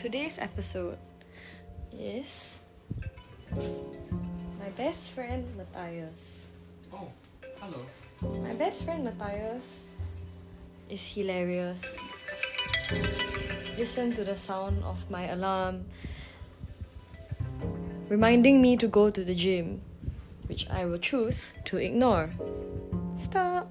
Today's episode is my best friend Matthias. Oh, hello. My best friend Matthias is hilarious. Listen to the sound of my alarm reminding me to go to the gym, which I will choose to ignore. Stop.